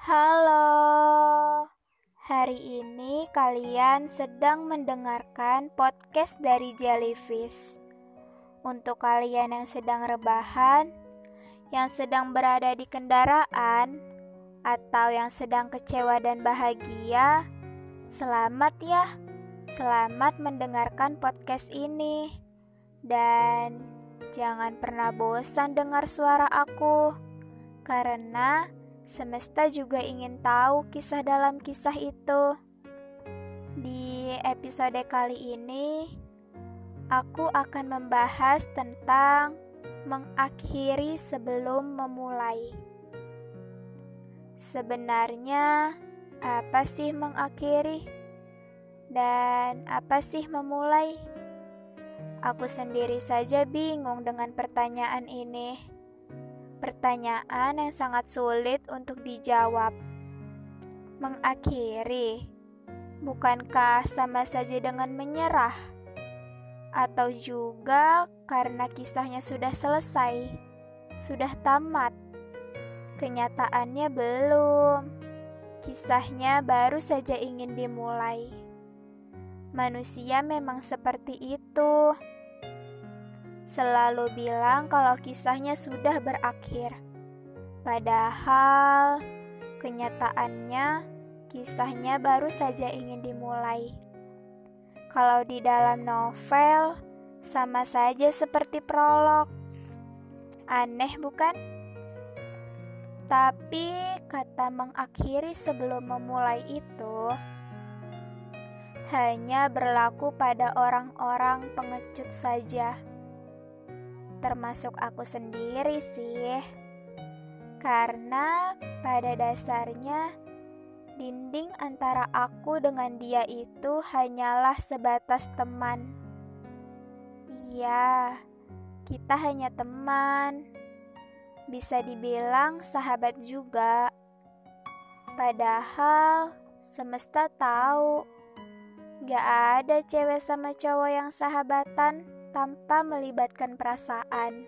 Halo, hari ini kalian sedang mendengarkan podcast dari Jellyfish. Untuk kalian yang sedang rebahan, yang sedang berada di kendaraan, atau yang sedang kecewa dan bahagia, selamat ya. Selamat mendengarkan podcast ini, dan jangan pernah bosan dengar suara aku, karena Semesta juga ingin tahu kisah dalam kisah itu. Di episode kali ini, aku akan membahas tentang mengakhiri sebelum memulai. Sebenarnya, apa sih mengakhiri? Dan apa sih memulai? Aku sendiri saja bingung dengan pertanyaan ini. Pertanyaan yang sangat sulit untuk dijawab. Mengakhiri, bukankah sama saja dengan menyerah? Atau juga karena kisahnya sudah selesai, sudah tamat? Kenyataannya belum. Kisahnya baru saja ingin dimulai. Manusia memang seperti itu selalu bilang kalau kisahnya sudah berakhir. Padahal kenyataannya kisahnya baru saja ingin dimulai. Kalau di dalam novel sama saja seperti prolog. Aneh bukan? Tapi kata mengakhiri sebelum memulai itu hanya berlaku pada orang-orang pengecut saja termasuk aku sendiri sih. Karena pada dasarnya dinding antara aku dengan dia itu hanyalah sebatas teman. Iya, kita hanya teman. Bisa dibilang sahabat juga. Padahal semesta tahu gak ada cewek sama cowok yang sahabatan tanpa melibatkan perasaan.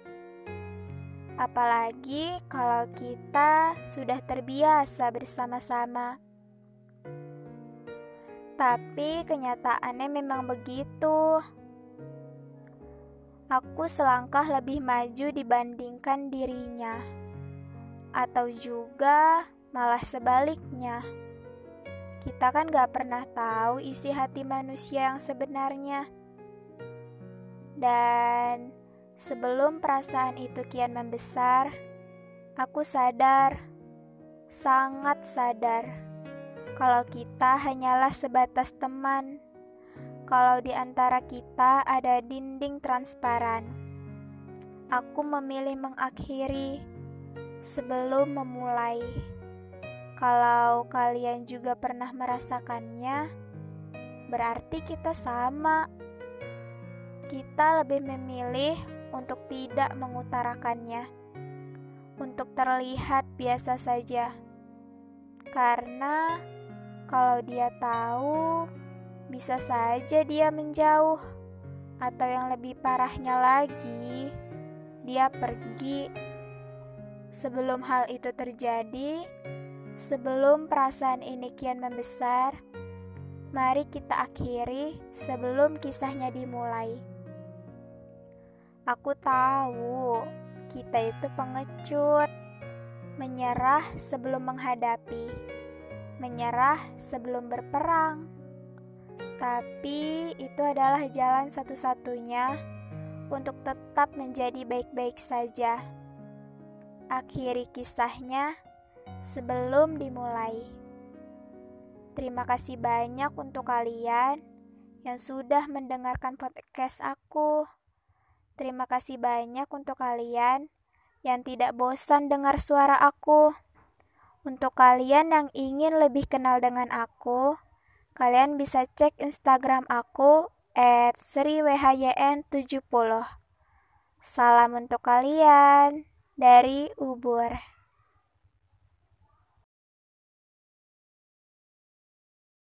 Apalagi kalau kita sudah terbiasa bersama-sama. Tapi kenyataannya memang begitu. Aku selangkah lebih maju dibandingkan dirinya, atau juga malah sebaliknya. Kita kan gak pernah tahu isi hati manusia yang sebenarnya. Dan sebelum perasaan itu kian membesar, aku sadar, sangat sadar, kalau kita hanyalah sebatas teman. Kalau di antara kita ada dinding transparan, aku memilih mengakhiri sebelum memulai. Kalau kalian juga pernah merasakannya, berarti kita sama kita lebih memilih untuk tidak mengutarakannya, untuk terlihat biasa saja, karena kalau dia tahu, bisa saja dia menjauh, atau yang lebih parahnya lagi, dia pergi. Sebelum hal itu terjadi, sebelum perasaan ini kian membesar, mari kita akhiri sebelum kisahnya dimulai. Aku tahu kita itu pengecut, menyerah sebelum menghadapi, menyerah sebelum berperang. Tapi itu adalah jalan satu-satunya untuk tetap menjadi baik-baik saja. Akhiri kisahnya sebelum dimulai. Terima kasih banyak untuk kalian yang sudah mendengarkan podcast aku. Terima kasih banyak untuk kalian yang tidak bosan dengar suara aku. Untuk kalian yang ingin lebih kenal dengan aku, kalian bisa cek Instagram aku at sriwhyn70. Salam untuk kalian dari Ubur.